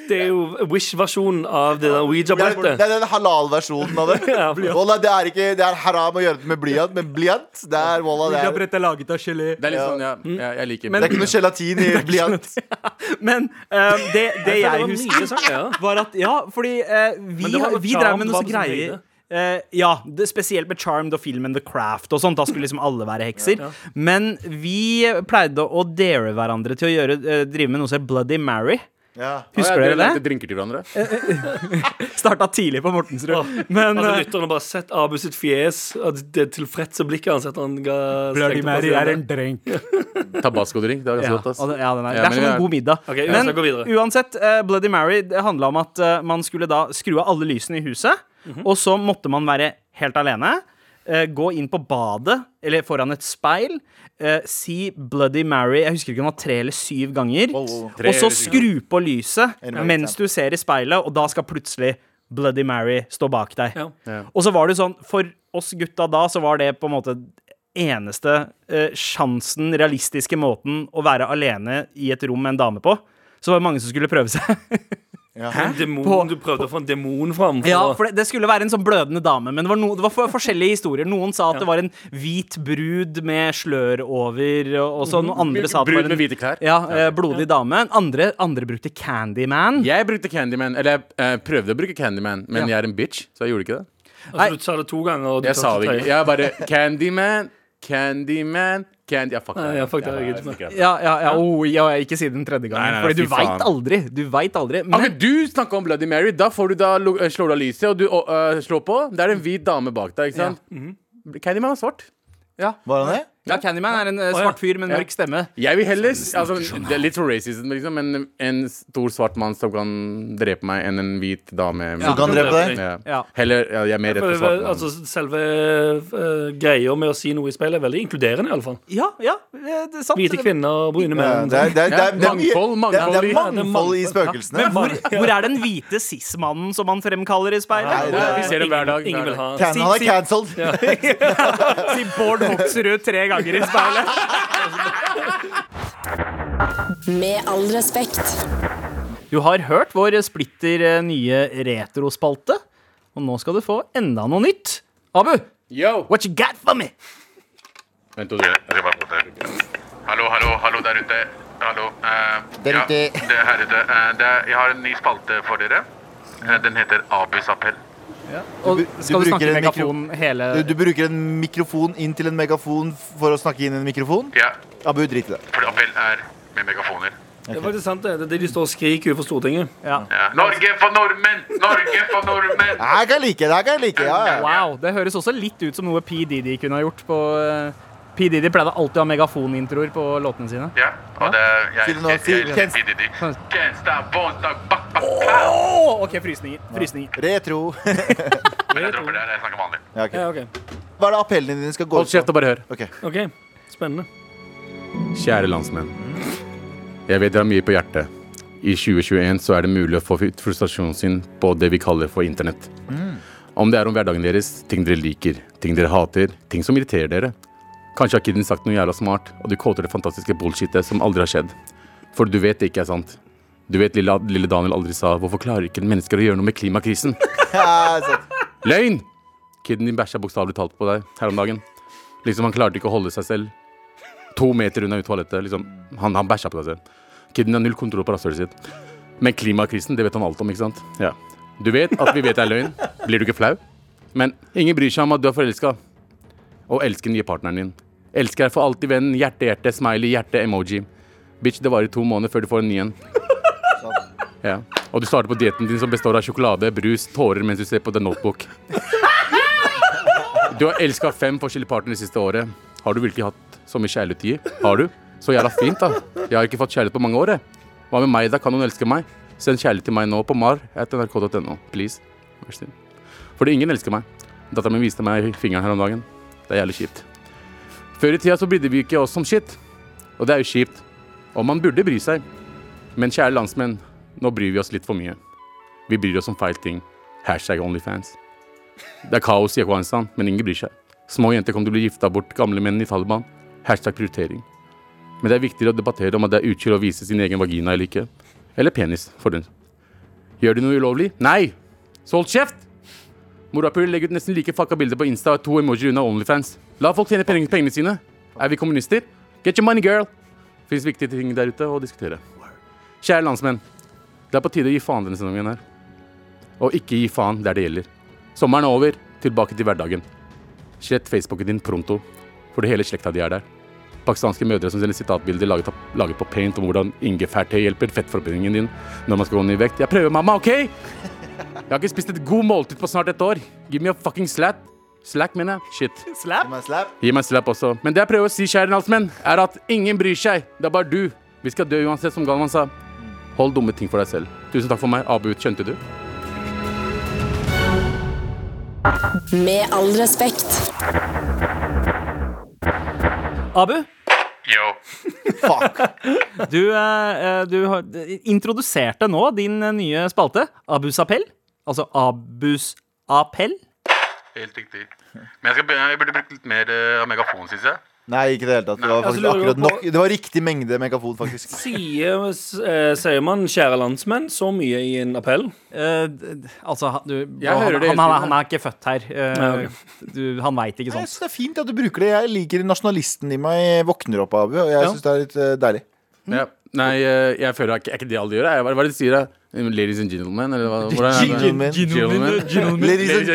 det er jo Wish-versjonen av det der Det er, Ouija-brettet. det er den halal-versjonen av det. Ja. Wallah, det, er ikke, det er haram å gjøre det med blyant, men blyant det er, wallah, det, er, Ouija-brett er laget av gelé. Det er litt sånn, ja, ja jeg liker det er ikke noe gelatin i blyant. Men um, det, det Jeg jeg mye husker, sånn, ja. var at Ja, fordi uh, vi, Men vi drev med noe greier. Eh, ja, det, spesielt med Charmed og filmen The Craft og sånt. Da skulle liksom alle være hekser. Men vi pleide å dare hverandre til å gjøre, uh, drive med noe som heter Bloody Mary. Ja. Husker ja, dere det? det? drinker til hverandre. Starta tidlig på Mortensrud. Men Hadde eh, lytterne bare sett Abu sitt fjes, det tilfredse blikket hans etter han ga Bloody Mary er en drink. Tabasco-drink. Det er ganske Ja, godt. Altså. det, ja, den er, Ja, det er som en god middag. Okay, Men uansett, uh, Bloody Mary det handla om at uh, man skulle da skru av alle lysene i huset, Mhm. og så måtte man være helt alene. eh, gå inn på badet, eller foran et speil, eh, si Bloody Mary Jeg husker ikke om det var tre eller syv ganger. Oh, oh, Og så skru på lyset En mens du ser i speilet, og da skal plutselig Bloody Mary stå bak deg. Ja. Ja. Og så var det sånn, for oss gutta da, så var det på en måte eneste uh, sjansen, realistiske måten å være alene i et rom med en dame på. Så var det mange som skulle prøve seg. En demon, du prøvde å få en demon fram. Ja, for det, det skulle være en sånn blødende dame, men det var, no, det var for, forskjellige historier. Noen sa at det var en hvit brud med slør over, og så noen andre sa at det Brud med hvite klær. ja, eh, blodig dame. Andre, andre brukte Candyman. Jeg brukte Candyman. Eller jeg eh, prøvde å bruke Candyman, men Ja. jeg er en bitch, så jeg gjorde ikke det. altså, du sa det to ganger. Og du Jeg sa det ikke. Jeg bare Candyman, Candyman, Candy Ja, fuck Nei, ja, fuck det, jeg Ja, jeg. Ja, ja, ja, oh, ja, ikke si den tredje gangen. Nei, nei, Fordi du veit aldri. Du vet aldri. Men, Okay, du snakker om Bloody Mary. Da får du da eh, slår du av lyset, og du uh, slår på. Det er en hvit dame bak deg, ikke sant? Candyman var svart. ja. Var han det? Ja, Candyman er en uh, svart fyr med en mørk stemme. Jeg vil heller altså, Det er litt for racism, liksom, men en stor svart mann som kan drepe meg, enn en hvit dame. med- Som kan drepe deg? Ja. Ja. Heller, ja, jeg er mer redd for svart mann. altså, selve uh, greia med å si noe i speilet er veldig inkluderende, iallfall. Ja, ja, det er sant. Hvite kvinner, og brune Ja, menn. det er, det det det Mangfold, det det mangfold i- spøkelsene. Men hvor, hvor er den hvite cis-mannen som man fremkaller i speilet? Nei, det Vi ser det hver dag. Ingen vil ha Can, er cancelled. Si Bård Hoksrud tre ganger i speilet. Med all respekt. Du har hørt vår splitter eh, nye retrospalte, og nå skal du få enda noe nytt. Abu, Yo! what you got for me? Vent, og det. Hallo, hallo, hallo der ute. Hallo. Uh, Der ja, det er her ute. Uh, det er, jeg har en ny spalte for dere. Uh, den heter Abus appell. Og skal du du, snakke i megafon hele Du, du bruker en mikrofon inn til en megafon for å snakke inn i en mikrofon? Ja, Abu, drit i det. for appell er med megafoner. Det er faktisk sant, det. Det er det de står og skriker utenfor Stortinget. ja. Ja. Norge for nordmenn! Norge for nordmenn! Det her kan jeg like. Det her kan jeg like. Ja, ja. Wow, det høres også litt ut som noe P. Diddy kunne ha gjort på eh, P. Diddy pleide alltid å ha megafonintroer på låtene sine. Ja, og det er jeg, bak, bak, pow! Å, OK, frysninger. Frysninger. Retro. Men jeg dropper det jeg snakker vanlig. Ja, ok. Ja, okay. Hva er det appellene dine skal gå ut på? Hold kjeft og bare hør. Ok. ok, Spennende. Kjære landsmenn. Jeg vet dere har mye på hjertet. I 2021 så er det mulig å få ut frustrasjonen sin på det vi kaller for internett. Om det er om hverdagen deres, ting dere liker, ting dere hater, ting som irriterer dere. Kanskje har kiden sagt noe jævla smart, og du quoter det fantastiske bullshitet som aldri har skjedd. For du vet det ikke er sant. Du vet lille, lille Daniel aldri sa 'Hvorfor klarer ikke mennesker å gjøre noe med klimakrisen'? Løgn! Kiden din bæsja bokstavelig talt på deg her om dagen. Liksom Han klarte ikke å holde seg selv to meter unna toalettet. Liksom, han han bæsja på deg selv. Kiden har null kontroll på rasshølet sitt. Men klimakrisen, det vet han alt om, ikke sant? Ja. Du vet at vi vet det er løgn. Blir du ikke flau? Men ingen bryr seg om at du er forelska. Og elsker den nye partneren din. Elsker deg for alltid, venn. Hjerte, hjerte, smiley, hjerte, emoji. Bitch, det varer to måneder før du får en ny en. Ja. Og du starter på dietten din som består av sjokolade, brus, tårer mens du ser på The Notebook. Du har elska fem forskjellige partnere det siste året. Har du virkelig hatt så mye kjærlighet å gi? Har du? Så jævla fint, da. Jeg har ikke fått kjærlighet på mange år, jeg. Hva med meg, da? Kan noen elske meg? Send kjærlighet til meg nå på mar.nrk.no. Please. Vær snill. Fordi ingen elsker meg. Dattera mi viste meg fingeren her om dagen. Det er jævlig kjipt. Før i tida så brydde vi ikke oss om shit. Og det er jo kjipt. Og man burde bry seg. Men kjære landsmenn, nå bryr vi oss litt for mye. Vi bryr oss om feil ting. Hashtag Onlyfans. Det er kaos i Afghanistan, men ingen bryr seg. Små jenter kommer til å bli gifta bort gamle menn i Taliban. Hashtag prioritering. Men det er viktigere å debattere om at det er utkyld å vise sin egen vagina eller ikke. Eller penis, for den. Gjør de noe ulovlig? Nei! Så hold kjeft! Morapuler legger ut nesten like fucka bilder på Insta og to emojier unna Onlyfans. La folk tjene pengene, sine. Er vi kommunister? Get your money, girl! Fins viktige ting der ute å diskutere. Kjære landsmenn. Det er på tide å gi faen denne sesongen her. Og ikke gi faen der det gjelder. Sommeren er over. Tilbake til hverdagen. Slett Facebooken din pronto, fordi hele slekta di er der. Pakistanske mødre som sender sitatbilder laget, laget på paint om hvordan ingefærte hjelper fettforbrenningen din når man skal gå ned i vekt. Jeg prøver, mamma, OK? Jeg har ikke spist et god måltid på snart et år. Give me a fucking slat. Slack, mener jeg. Shit. Slap? Gi meg slap. Gi meg slap også. Men det jeg prøver å si, kjære landsmenn, er at ingen bryr seg. Det er bare du. Vi skal dø uansett, som Galvan sa. Hold dumme ting for deg selv. Tusen takk for meg. Abu, skjønte du? Med all respekt. Abu, Yo. Fuck. du, eh, eh, du har introduserte nå din eh, nye spalte, Abus appell. Altså Abus appell. Helt riktig. Men jeg, skal, jeg burde brukt litt mer uh, av megafon, syns jeg. Nei, ikke i det hele tatt. Det var, Altså, faktisk lurer akkurat på- nok, det var riktig mengde megafon, faktisk. Sier, eh, sier man 'kjære landsmenn' så mye i en appell? Eh, d- d- altså, han- du, Jeg han, hører det han, hele han, tiden, han er ikke født her. Eh, Nei, du, han veit ikke Jeg sånt. synes det er fint at du bruker det. Jeg liker nasjonalisten i meg våkner opp, Abu. Og jeg Ja. syns det er litt eh, deilig. Ja. Nei, eh, jeg føler ikke, er ikke det alle gjør. Hva er det de sier? da? Ladies and gentlemen? Eller hva? hvordan? Gentlemen. Gentlemen. Ladies and,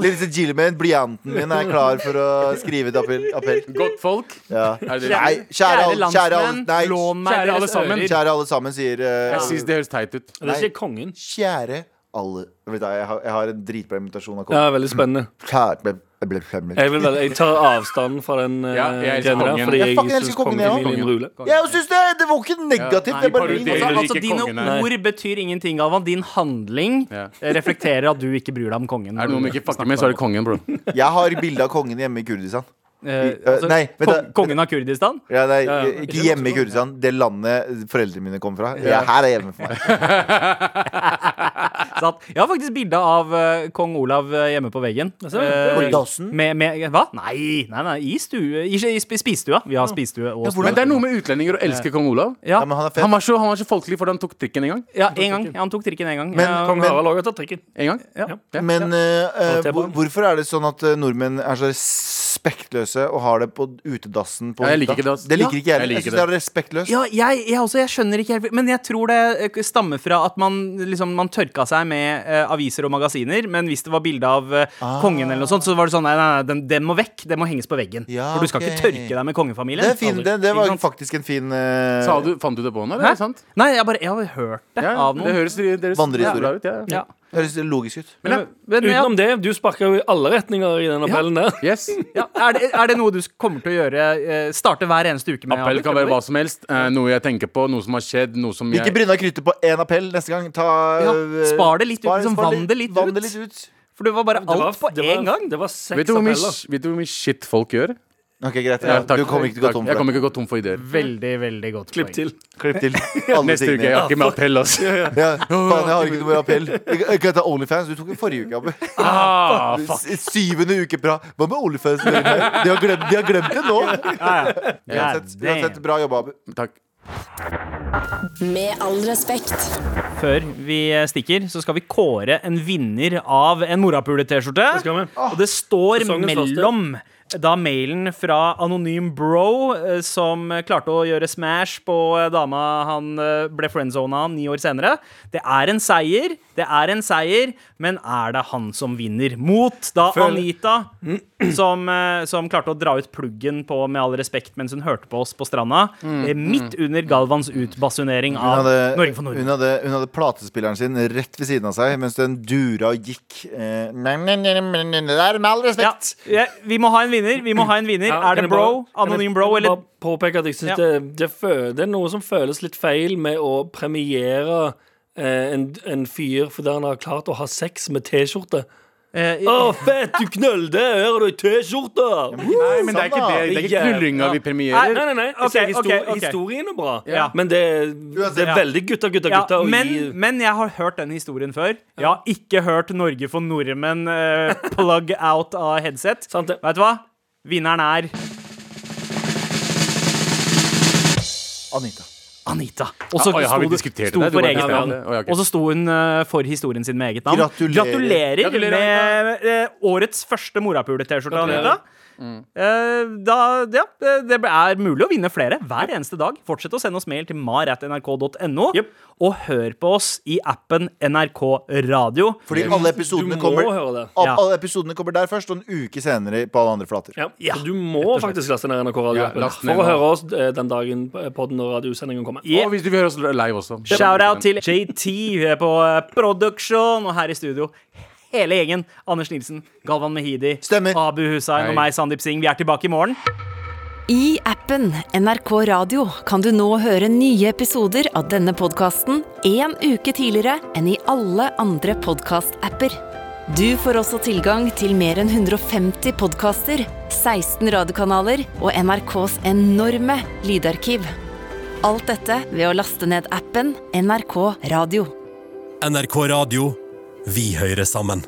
Ladies and det. gentlemen. Blyanten min er klar for å skrive et appell. appell. Godt folk. Ja. Det det? Nei, kjære, landsmenn. kjære, alle- lån meg kjære alle sammen. kjære alle sammen, sier eh, Jeg synes det høres teit ut. Det sier kongen. Kjære alle jeg, har, jeg har en dritbra invitasjon av Ja, veldig spennende. Kjære ble- ble- ble- Jeg, vil, jeg tar avstand fra den uh, Ja, jeg elsker der, fordi Jeg jeg syns jeg kongefamilien ruler. Jeg syns det! Det var ikke negativt. Ja, det bare Altså, altså Dine kongen ord betyr ingenting, Galvan. Din handling Ja. eh, reflekterer at du ikke bryr deg om kongen. Er det noe vi ikke fucker med, så er det kongen, bro. Jeg har bilde av kongen hjemme i Kurdistan. Eh, I- øh, nei, da. kongen av Kurdistan? Ja, nei, ikke hjemme i Kurdistan. Det landet foreldrene mine kom fra. Ja, her er hjemme for meg. Jeg har faktisk bilde av eh, kong Olav eh, hjemme på veggen. Eh, Med, med, hva? Nei, nei, nei, i, stue, i, i sp- spisestua. Vi har spisestue og Men det er noe med utlendinger å elske kong Olav. Ja, Ja, men han er. Han var så, han var så folkelig fordi han tok trikken en gang. ja, en gang. Ja, han tok trikken en gang. Men- ja, Kong Harald òg har tatt trikken. En gang. ja. Ja. Men uh, eh, hvorfor er det sånn at eh, nordmenn er så respektløse og har det på utedassen på Ja, jeg liker ikke det. Det liker Ja, ikke jeg. jeg Jeg, synes det er respektløst. Ja, jeg, jeg også, jeg skjønner ikke helt Men jeg tror det eh, stammer fra at man liksom Man tørka seg med uh, aviser og magasiner, men hvis det var bilde av eh, kongen eller noe sånt, så var det sånn Nei, nei, nei den, den må vekk. Den må henges på veggen. Ja, For du skal okay. ikke tørke deg med kongefamilien. Det, er fin, det, det var faktisk en fin uh... Sa du, fant du det på nå, eller? Hæ? Er sant? Nei, jeg, bare, jeg har hørt det Ja, av noen. det høres Vandrehistorie. ut. Ja. Ja. Høres logisk ut. Men, men, men, ja, Utenom det, du sparka jo i alle retninger i den appellen der. Yes. ja, er, det, er det noe du kommer til å gjøre eh, Starte hver eneste uke med? Appell kan være hva som helst. Eh, noe jeg tenker på, noe som har skjedd, noe som Ikke jeg bryna kruttet på én appell neste gang. Ta, Ja, eh, spar det litt ut, liksom, vann det litt vann ut. litt ut. For det var bare Det var- alt på det var- én gang. Det var Vet seks du mye, appeller. vet du hvor mye shit folk gjør? Ok, greit. Ja, takk. du kommer ikke til å gå Takk. tom Jeg for kommer det. ikke til å gå tom for ideer. Veldig, veldig godt Klipp til. Klipp til. Alle Neste uke. Jeg har ikke med appell, altså. Ja, faen, jeg har ikke noe mer appell. Jeg jeg kan ta Onlyfans. Du tok den forrige uke, Abu. Ah, fuck. S- Syvende uke bra. Hva med Onlyfans? De har glemt, de har glemt det nå. Uansett, damn. uansett, bra jobba, Abu. Takk. Med all respekt. Før vi stikker, så skal vi kåre en vinner av en morapule-T-skjorte. Det skal vi. Og det står Sesongens mellom da mailen fra Anonym Bro, eh, som klarte å gjøre smash på eh, dama han eh, ble friendzona ni år senere. Det er en seier, det er en seier, men er det han som vinner? Mot da Føl- Anita, som, eh, som klarte å dra ut pluggen på Med all respekt mens hun hørte på oss på stranda, Mm. midt under Galvans utbasunering av hadde, Norge for Norden. hun, hadde, hun hadde platespilleren sin rett ved siden av seg mens den dura og gikk. Eh, nei, nei, nei, nei, nei, Det er med all respekt. ja, vi må ha en vinner. Vi må ha en vinner. Ja, er det bro? Anonym bro, eller påpeke at jeg synes Ja. det, det, fø- det er noe som føles litt feil med å premiere eh, en, en fyr fordi han har klart å ha sex med T-skjorte. Eh, Å, fett, du knølte! Her har du ei T-skjorte! Nei, men det er ikke det. Det er ikke knullinga vi Nei, premierer. nei, nei, nei. Jeg Ok, sier histo ok, ok. Historien er bra, Ja. men det, det er veldig gutta, gutta, ja, gutta. å men, gi- men jeg har hørt den historien før. Jeg har ikke hørt Norge for nordmenn eh, plug out av headset. Sant det. Vet du hva? Vinneren er Anita. Anita. Og så ja, har vi sto, diskutert sto for eget navn. Og så sto hun eh, for historien sin med eget navn. Gratulerer. Gratulerer med eh, årets første morapule-T-skjorte, Gratulerer. Anita. Eh, da, ja, det er mulig å vinne flere hver eneste dag. Fortsett å sende oss mail til mar.nrk.no. Yep. Og hør på oss i appen NRK Radio. Fordi alle episodene kommer Ja. Alle episodene kommer der først, og en uke senere på alle andre flater. Ja. Ja, Så du må faktisk laste ned NRK Radio-appen for å høre oss eh, den dagen podden og radiosendingen kommer. Yep. Og hvis du vil høre oss live også. Shout-out til JT på produksjon production og her i studio. Hele gjengen. Anders Nilsen, Galvan Mehidi, Stemmer. Abu Hussein Hei. og meg, Sandeep Singh. Vi er tilbake i morgen. I appen NRK Radio kan du nå høre nye episoder av denne podkasten en uke tidligere enn i alle andre podkastapper. Du får også tilgang til mer enn 150 podkaster, 16 radiokanaler og NRKs enorme lydarkiv. Alt dette ved å laste ned appen NRK Radio. NRK Radio. Vi hører sammen.